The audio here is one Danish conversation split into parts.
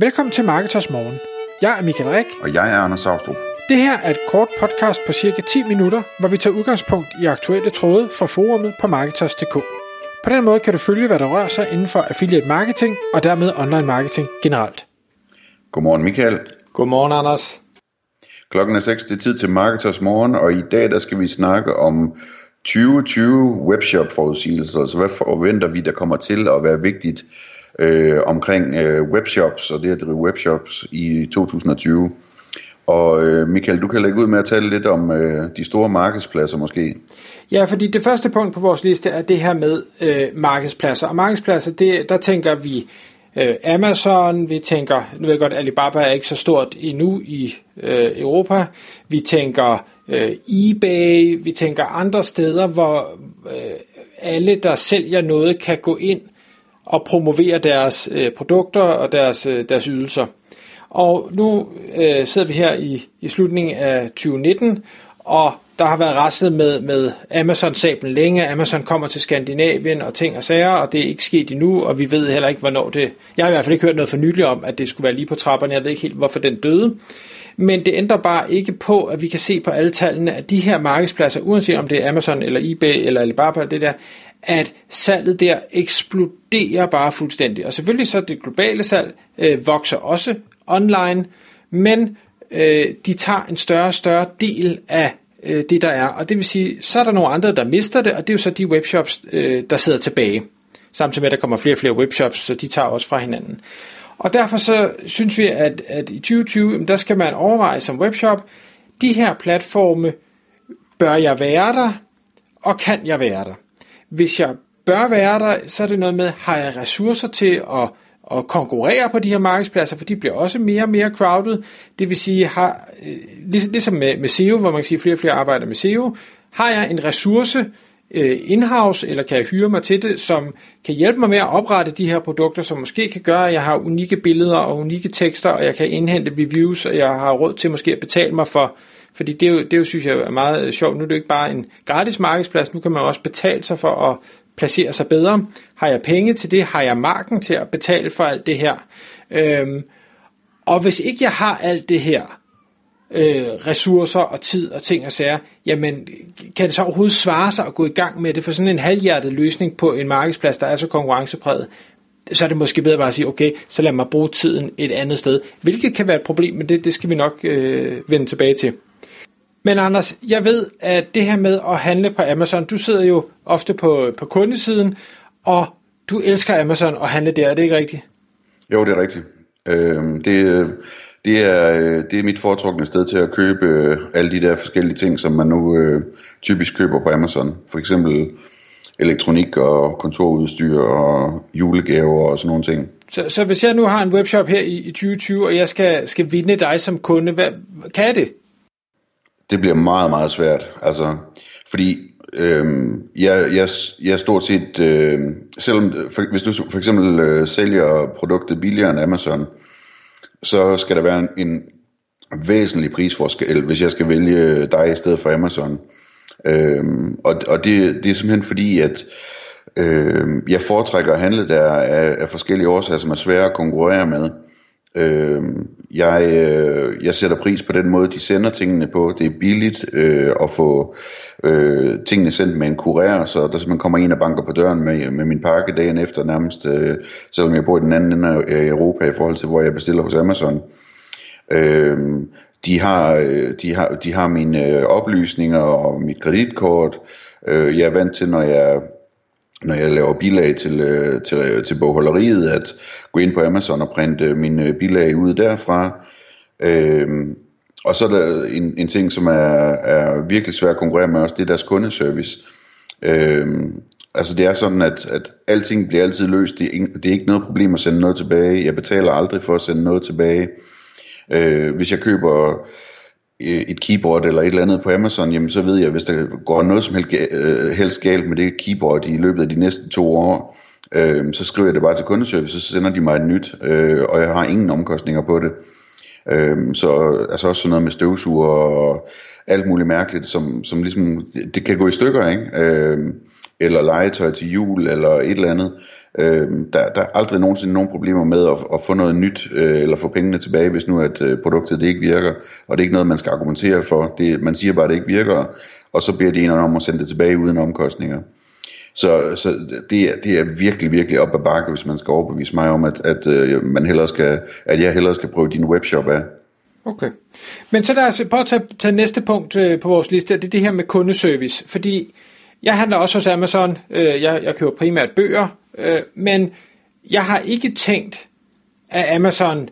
Velkommen til Marketers Morgen. Jeg er Michael Rik. Og jeg er Anders Saustrup. Det her er et kort podcast på cirka 10 minutter, hvor vi tager udgangspunkt i aktuelle tråde fra forumet på Marketers.dk. På den måde kan du følge, hvad der rører sig inden for affiliate marketing og dermed online marketing generelt. Godmorgen Michael. Godmorgen Anders. Klokken er 6, det er tid til Marketers Morgen, og i dag der skal vi snakke om 2020 webshop forudsigelser. Altså hvad forventer vi, der kommer til at være vigtigt øh, omkring øh, webshops og det at drive webshops i 2020. Og øh, Michael, du kan lægge ud med at tale lidt om øh, de store markedspladser måske. Ja, fordi det første punkt på vores liste er det her med øh, markedspladser. Og markedspladser, det, der tænker vi øh, Amazon, vi tænker, nu ved jeg godt, Alibaba er ikke så stort endnu i øh, Europa. Vi tænker øh, eBay, vi tænker andre steder, hvor øh, alle, der sælger noget, kan gå ind og promovere deres øh, produkter og deres, øh, deres ydelser. Og nu øh, sidder vi her i, i slutningen af 2019, og der har været raslet med, med Amazon-sablen længe. Amazon kommer til Skandinavien og ting og sager, og det er ikke sket endnu, og vi ved heller ikke, hvornår det... Jeg har i hvert fald ikke hørt noget for nylig om, at det skulle være lige på trapperne. Jeg ved ikke helt, hvorfor den døde. Men det ændrer bare ikke på, at vi kan se på alle tallene, at de her markedspladser, uanset om det er Amazon eller eBay eller Alibaba eller det der, at salget der eksploderer bare fuldstændig. Og selvfølgelig så det globale salg øh, vokser også online, men øh, de tager en større og større del af øh, det, der er. Og det vil sige, så er der nogle andre, der mister det, og det er jo så de webshops, øh, der sidder tilbage. Samtidig med, at der kommer flere og flere webshops, så de tager også fra hinanden. Og derfor så synes vi, at, at i 2020, der skal man overveje som webshop, de her platforme, bør jeg være der, og kan jeg være der? Hvis jeg bør være der, så er det noget med, har jeg ressourcer til at, at konkurrere på de her markedspladser, for de bliver også mere og mere crowded. Det vil sige, har, øh, ligesom, ligesom med, med SEO, hvor man kan sige, flere og flere arbejder med SEO, har jeg en ressource øh, in-house, eller kan jeg hyre mig til det, som kan hjælpe mig med at oprette de her produkter, som måske kan gøre, at jeg har unikke billeder og unikke tekster, og jeg kan indhente reviews, og jeg har råd til måske at betale mig for fordi det er, jo, det er jo, synes jeg, er meget øh, sjovt. Nu er det ikke bare en gratis markedsplads, nu kan man også betale sig for at placere sig bedre. Har jeg penge til det? Har jeg marken til at betale for alt det her? Øhm, og hvis ikke jeg har alt det her, øh, ressourcer og tid og ting og sager, jamen kan det så overhovedet svare sig at gå i gang med det? For sådan en halvhjertet løsning på en markedsplads, der er så konkurrencepræget, så er det måske bedre bare at sige, okay, så lad mig bruge tiden et andet sted. Hvilket kan være et problem, men det, det skal vi nok øh, vende tilbage til. Men Anders, jeg ved, at det her med at handle på Amazon, du sidder jo ofte på, på kundesiden, og du elsker Amazon og handle der, er det ikke rigtigt? Jo, det er rigtigt. Øh, det, det, er, det er mit foretrukne sted til at købe øh, alle de der forskellige ting, som man nu øh, typisk køber på Amazon. For eksempel elektronik og kontorudstyr og julegaver og sådan nogle ting. Så, så hvis jeg nu har en webshop her i, i 2020, og jeg skal, skal vinde dig som kunde, hvad, kan jeg det? Det bliver meget, meget svært. Altså, fordi øh, jeg, jeg, jeg stort set, øh, selvom for, hvis du for eksempel øh, sælger produktet billigere end Amazon, så skal der være en, en væsentlig prisforskel, hvis jeg skal vælge øh, dig i stedet for Amazon. Øh, og og det, det er simpelthen fordi, at øh, jeg foretrækker at handle der af, af forskellige årsager, som er svære at konkurrere med. Øh, jeg, øh, jeg sætter pris på den måde, de sender tingene på. Det er billigt øh, at få øh, tingene sendt med en kurér, så der simpelthen kommer en og banker på døren med, med min pakke dagen efter nærmest, øh, selvom jeg bor i den anden ende af Europa i forhold til, hvor jeg bestiller hos Amazon. Øh, de har, øh, de har, de har mine øh, oplysninger og mit kreditkort. Øh, jeg er vant til, når jeg når jeg laver bilag til, øh, til, til bogholderiet, at gå ind på Amazon og printe mine øh, bilag ud derfra. Øhm, og så er der en, en ting, som er, er virkelig svært at konkurrere med også, det er deres kundeservice. Øhm, altså det er sådan, at, at alting bliver altid løst. Det er, det er ikke noget problem at sende noget tilbage. Jeg betaler aldrig for at sende noget tilbage. Øh, hvis jeg køber Øh, et keyboard eller et eller andet på Amazon, jamen så ved jeg, hvis der går noget som øh, helst, galt med det keyboard i løbet af de næste to år, øh, så skriver jeg det bare til kundeservice, så sender de mig et nyt, øh, og jeg har ingen omkostninger på det. Øh, så altså også sådan noget med støvsuger og alt muligt mærkeligt, som, som ligesom, det, det kan gå i stykker, ikke? Øh, eller legetøj til jul, eller et eller andet. Øh, der, der er aldrig nogensinde nogen problemer med at, at få noget nyt, øh, eller få pengene tilbage, hvis nu at øh, produktet det ikke virker, og det er ikke noget, man skal argumentere for. Det, man siger bare, at det ikke virker, og så bliver de en om at sende det tilbage uden omkostninger. Så, så det, er, det er virkelig, virkelig op ad bakke, hvis man skal overbevise mig om, at, at, øh, man hellere skal, at jeg hellere skal prøve din webshop af. Okay. Men så lad os prøve at tage, tage næste punkt øh, på vores liste, det er det her med kundeservice. Fordi jeg handler også hos Amazon, øh, jeg, jeg køber primært bøger, øh, men jeg har ikke tænkt, at Amazon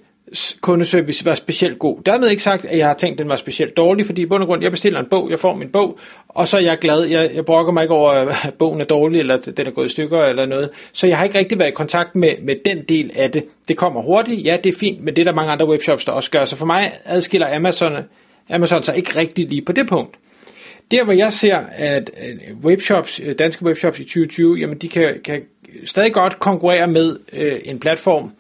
kundeservice var specielt god. Dermed ikke sagt, at jeg har tænkt, at den var specielt dårlig, fordi i bund og grund, jeg bestiller en bog, jeg får min bog, og så er jeg glad. Jeg, jeg brokker mig ikke over, at bogen er dårlig, eller at den er gået i stykker, eller noget. Så jeg har ikke rigtig været i kontakt med, med den del af det. Det kommer hurtigt, ja, det er fint, men det er der mange andre webshops, der også gør. Så for mig adskiller Amazon, Amazon sig ikke rigtig lige på det punkt. Der hvor jeg ser, at webshops, øh, danske webshops i 2020, jamen de kan, kan stadig godt konkurrere med øh, en platform,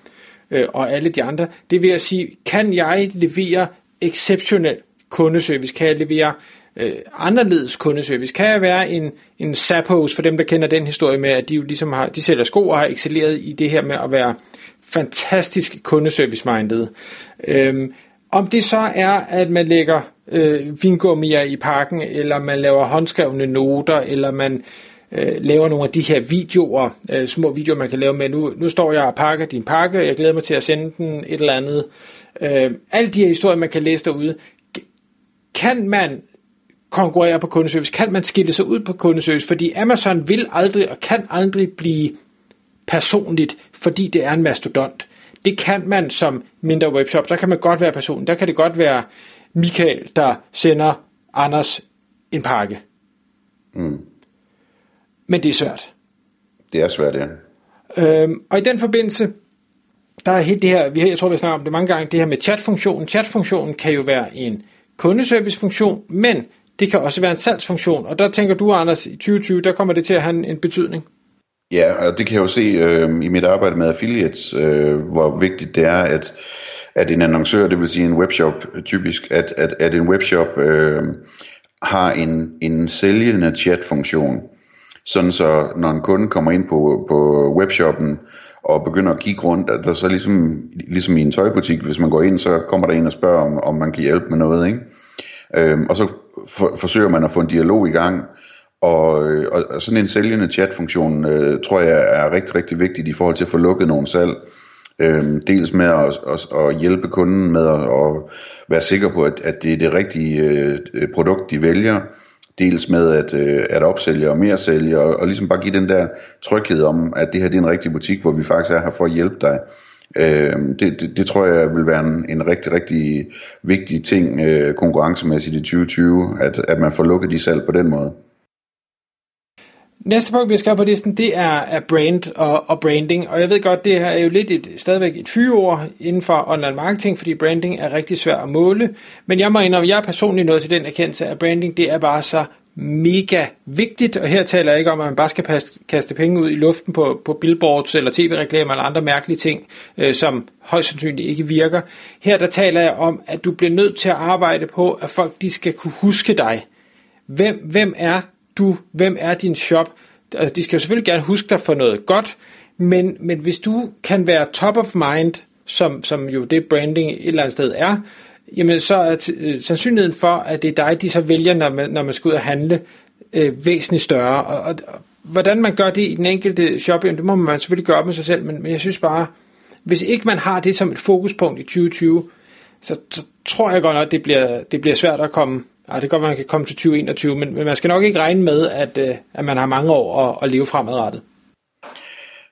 øh, og alle de andre. Det vil jeg sige, kan jeg levere exceptionel kundeservice? Kan jeg levere øh, anderledes kundeservice? Kan jeg være en, en Zappos, for dem der kender den historie med, at de jo ligesom har, de sælger sko og har excelleret i det her med at være fantastisk kundeservice-minded. Øhm, om det så er, at man lægger øh, vingummier i pakken, eller man laver håndskrevne noter, eller man øh, laver nogle af de her videoer, øh, små videoer, man kan lave med, nu, nu står jeg og pakker din pakke, jeg glæder mig til at sende den, et eller andet. Øh, alle de her historier, man kan læse derude, kan man konkurrere på kundeservice? Kan man skille sig ud på kundeservice? Fordi Amazon vil aldrig og kan aldrig blive personligt, fordi det er en mastodont. Det kan man som mindre webshop. Der kan man godt være person. Der kan det godt være Michael, der sender Anders en pakke. Mm. Men det er svært. Det er svært, ja. Øhm, og i den forbindelse, der er helt det her, vi har, jeg tror, vi har snakket om det mange gange, det her med chatfunktionen. Chatfunktionen kan jo være en kundeservicefunktion, men det kan også være en salgsfunktion. Og der tænker du, Anders, i 2020, der kommer det til at have en, en betydning. Ja, og det kan jeg jo se øh, i mit arbejde med affiliates, øh, hvor vigtigt det er, at, at en annoncør, det vil sige en webshop typisk, at, at, at en webshop øh, har en, en sælgende chatfunktion. Sådan så når en kunde kommer ind på, på webshoppen og begynder at kigge rundt, at der så ligesom, ligesom i en tøjbutik, hvis man går ind, så kommer der en og spørger, om, om man kan hjælpe med noget, ikke? Øhm, og så for, forsøger man at få en dialog i gang, og, øh, og, og sådan en sælgende chatfunktion, øh, tror jeg er rigtig, rigtig vigtigt i forhold til at få lukket nogle salg. Øhm, dels med at, at, at hjælpe kunden med at, at være sikker på, at, at det er det rigtige øh, produkt, de vælger, dels med at, øh, at opsælge og mere sælge, og, og ligesom bare give den der tryghed om, at det her det er en rigtig butik, hvor vi faktisk er her for at hjælpe dig. Øh, det, det, det tror jeg vil være en, en rigtig, rigtig vigtig ting øh, konkurrencemæssigt i 2020, at, at man får lukket de salg på den måde. Næste punkt, vi skal have på listen, det er, er brand og, og branding. Og jeg ved godt, det her er jo lidt et, stadigvæk et fyreord inden for online marketing, fordi branding er rigtig svært at måle. Men jeg må indrømme, jeg er personligt nået til den erkendelse, at branding det er bare så mega vigtigt. Og her taler jeg ikke om, at man bare skal passe, kaste penge ud i luften på, på billboards eller tv-reklamer eller andre mærkelige ting, øh, som højst sandsynligt ikke virker. Her der taler jeg om, at du bliver nødt til at arbejde på, at folk de skal kunne huske dig. Hvem, hvem er du, hvem er din shop? Øh, de skal jo selvfølgelig gerne huske dig for noget godt, men, men hvis du kan være top of mind, som, som jo det branding et eller andet sted er, jamen så er t- øh, sandsynligheden for, at det er dig, de så vælger, når man, når man skal ud og handle, øh, væsentligt større. Og, og, og hvordan man gør det i den enkelte shop, jamen, det må man selvfølgelig gøre med sig selv, men, men jeg synes bare, hvis ikke man har det som et fokuspunkt i 2020, så, så tror jeg godt nok, at det bliver, det bliver svært at komme, Ja, det kan godt man kan komme til 2021, men, men man skal nok ikke regne med, at, øh, at man har mange år at, at leve fremadrettet.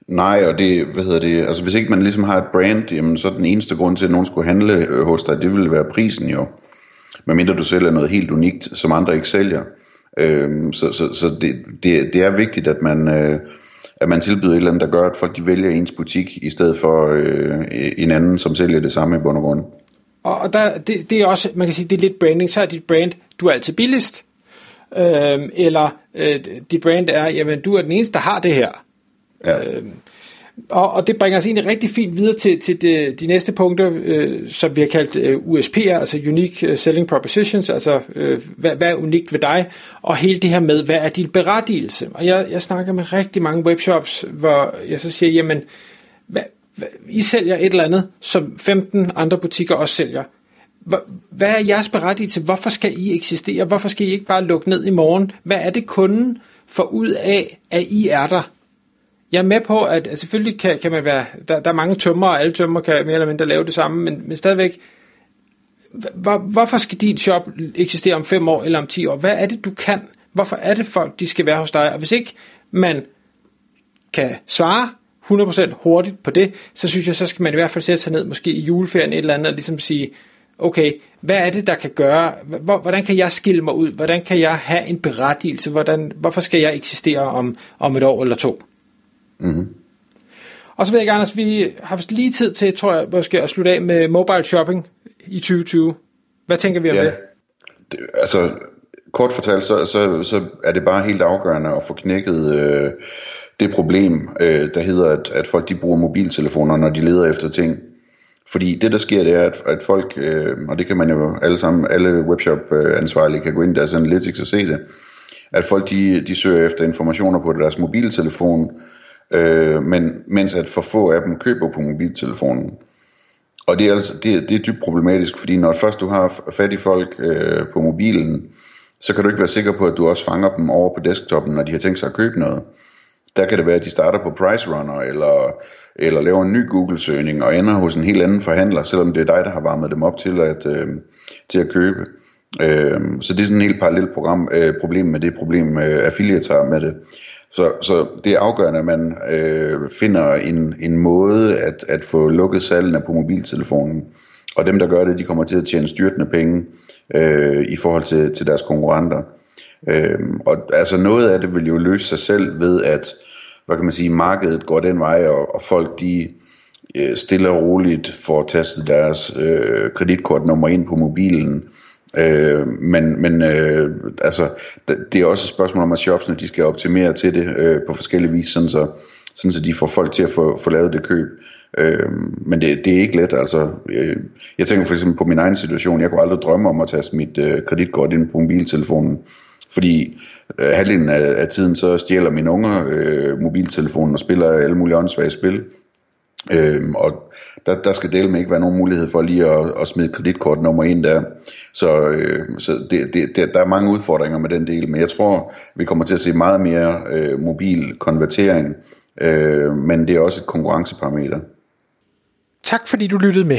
Nej, og det, hvad hedder det, altså hvis ikke man ligesom har et brand, jamen så er den eneste grund til, at nogen skulle handle øh, hos dig, det ville være prisen jo. Medmindre du sælger noget helt unikt, som andre ikke sælger. Øhm, så så, så det, det, det er vigtigt, at man, øh, at man tilbyder et eller andet, der gør, at folk de vælger ens butik, i stedet for øh, en anden, som sælger det samme i bund og grund. Og, og der, det, det er også, man kan sige, det er lidt branding. Så er dit brand, du er altid billigst. Øhm, eller øh, dit brand er, jamen du er den eneste, der har det her. Ja. Øhm, Og, og det bringer os egentlig rigtig fint videre til, til de, de næste punkter, øh, som vi har kaldt øh, USP'er, altså Unique øh, Selling Propositions, altså øh, hvad, hvad er unikt ved dig, og hele det her med, hvad er din berettigelse. Og jeg, jeg snakker med rigtig mange webshops, hvor jeg så siger, jamen, hvad, hvad, I sælger et eller andet, som 15 andre butikker også sælger. Hvad er jeres berettigelse? Hvorfor skal I eksistere? Hvorfor skal I ikke bare lukke ned i morgen? Hvad er det kunden får ud af, at I er der? Jeg er med på, at, at selvfølgelig kan, kan man være, der, der er mange tømmer, og alle tømmer kan mere eller mindre lave det samme, men, men stadigvæk, hvor, hvorfor skal din shop eksistere om 5 år eller om 10 år? Hvad er det, du kan? Hvorfor er det folk, de skal være hos dig? Og hvis ikke man kan svare 100% hurtigt på det, så synes jeg, så skal man i hvert fald sætte sig ned, måske i juleferien et eller andet, og ligesom sige, okay, hvad er det, der kan gøre, hvordan kan jeg skille mig ud, hvordan kan jeg have en berettigelse, hvordan, hvorfor skal jeg eksistere om, om et år eller to? Mm-hmm. Og så vil jeg gerne, at vi har lige tid til, tror jeg, måske at slutte af med mobile shopping i 2020. Hvad tænker vi om ja, det? det? Altså, kort fortalt, så, så, så er det bare helt afgørende at få knækket øh, det problem, øh, der hedder, at, at folk de bruger mobiltelefoner, når de leder efter ting. Fordi det der sker, det er, at, at folk, øh, og det kan man jo alle sammen, alle webshop-ansvarlige kan gå ind i deres analytics og se det, at folk de, de søger efter informationer på deres mobiltelefon, øh, men mens at for få af dem køber på mobiltelefonen. Og det er, altså, det, det er dybt problematisk, fordi når først du har fat i folk øh, på mobilen, så kan du ikke være sikker på, at du også fanger dem over på desktoppen, når de har tænkt sig at købe noget. Der kan det være, at de starter på Price Runner, eller, eller laver en ny Google-søgning, og ender hos en helt anden forhandler, selvom det er dig, der har varmet dem op til at, øh, til at købe. Øh, så det er sådan en helt parallelt program, øh, problem med det problem, øh, affiliates har med det. Så, så det er afgørende, at man øh, finder en, en måde at, at få lukket salgene på mobiltelefonen. Og dem, der gør det, de kommer til at tjene styrtende penge øh, i forhold til, til deres konkurrenter. Øh, og altså noget af det vil jo løse sig selv ved, at hvad kan man sige, markedet går den vej, og, og folk de øh, stille og roligt får tastet deres øh, kreditkortnummer ind på mobilen, Øh, men men øh, altså, det er også et spørgsmål om, at shopsene de skal optimere til det øh, på forskellige vis, sådan så, sådan så de får folk til at få, få lavet det køb. Øh, men det, det er ikke let. Altså, øh, jeg tænker for eksempel på min egen situation. Jeg kunne aldrig drømme om at tage mit øh, kreditkort ind på mobiltelefonen. Fordi øh, halvdelen af, af tiden så stjæler mine unger øh, mobiltelefonen og spiller alle mulige åndssvage spil. Øhm, og der, der skal dele med ikke være nogen mulighed for lige at, at smide kreditkortnummer ind der. Så, øh, så det, det, det, der er mange udfordringer med den del, men jeg tror, vi kommer til at se meget mere øh, mobil konvertering, øh, men det er også et konkurrenceparameter. Tak fordi du lyttede med.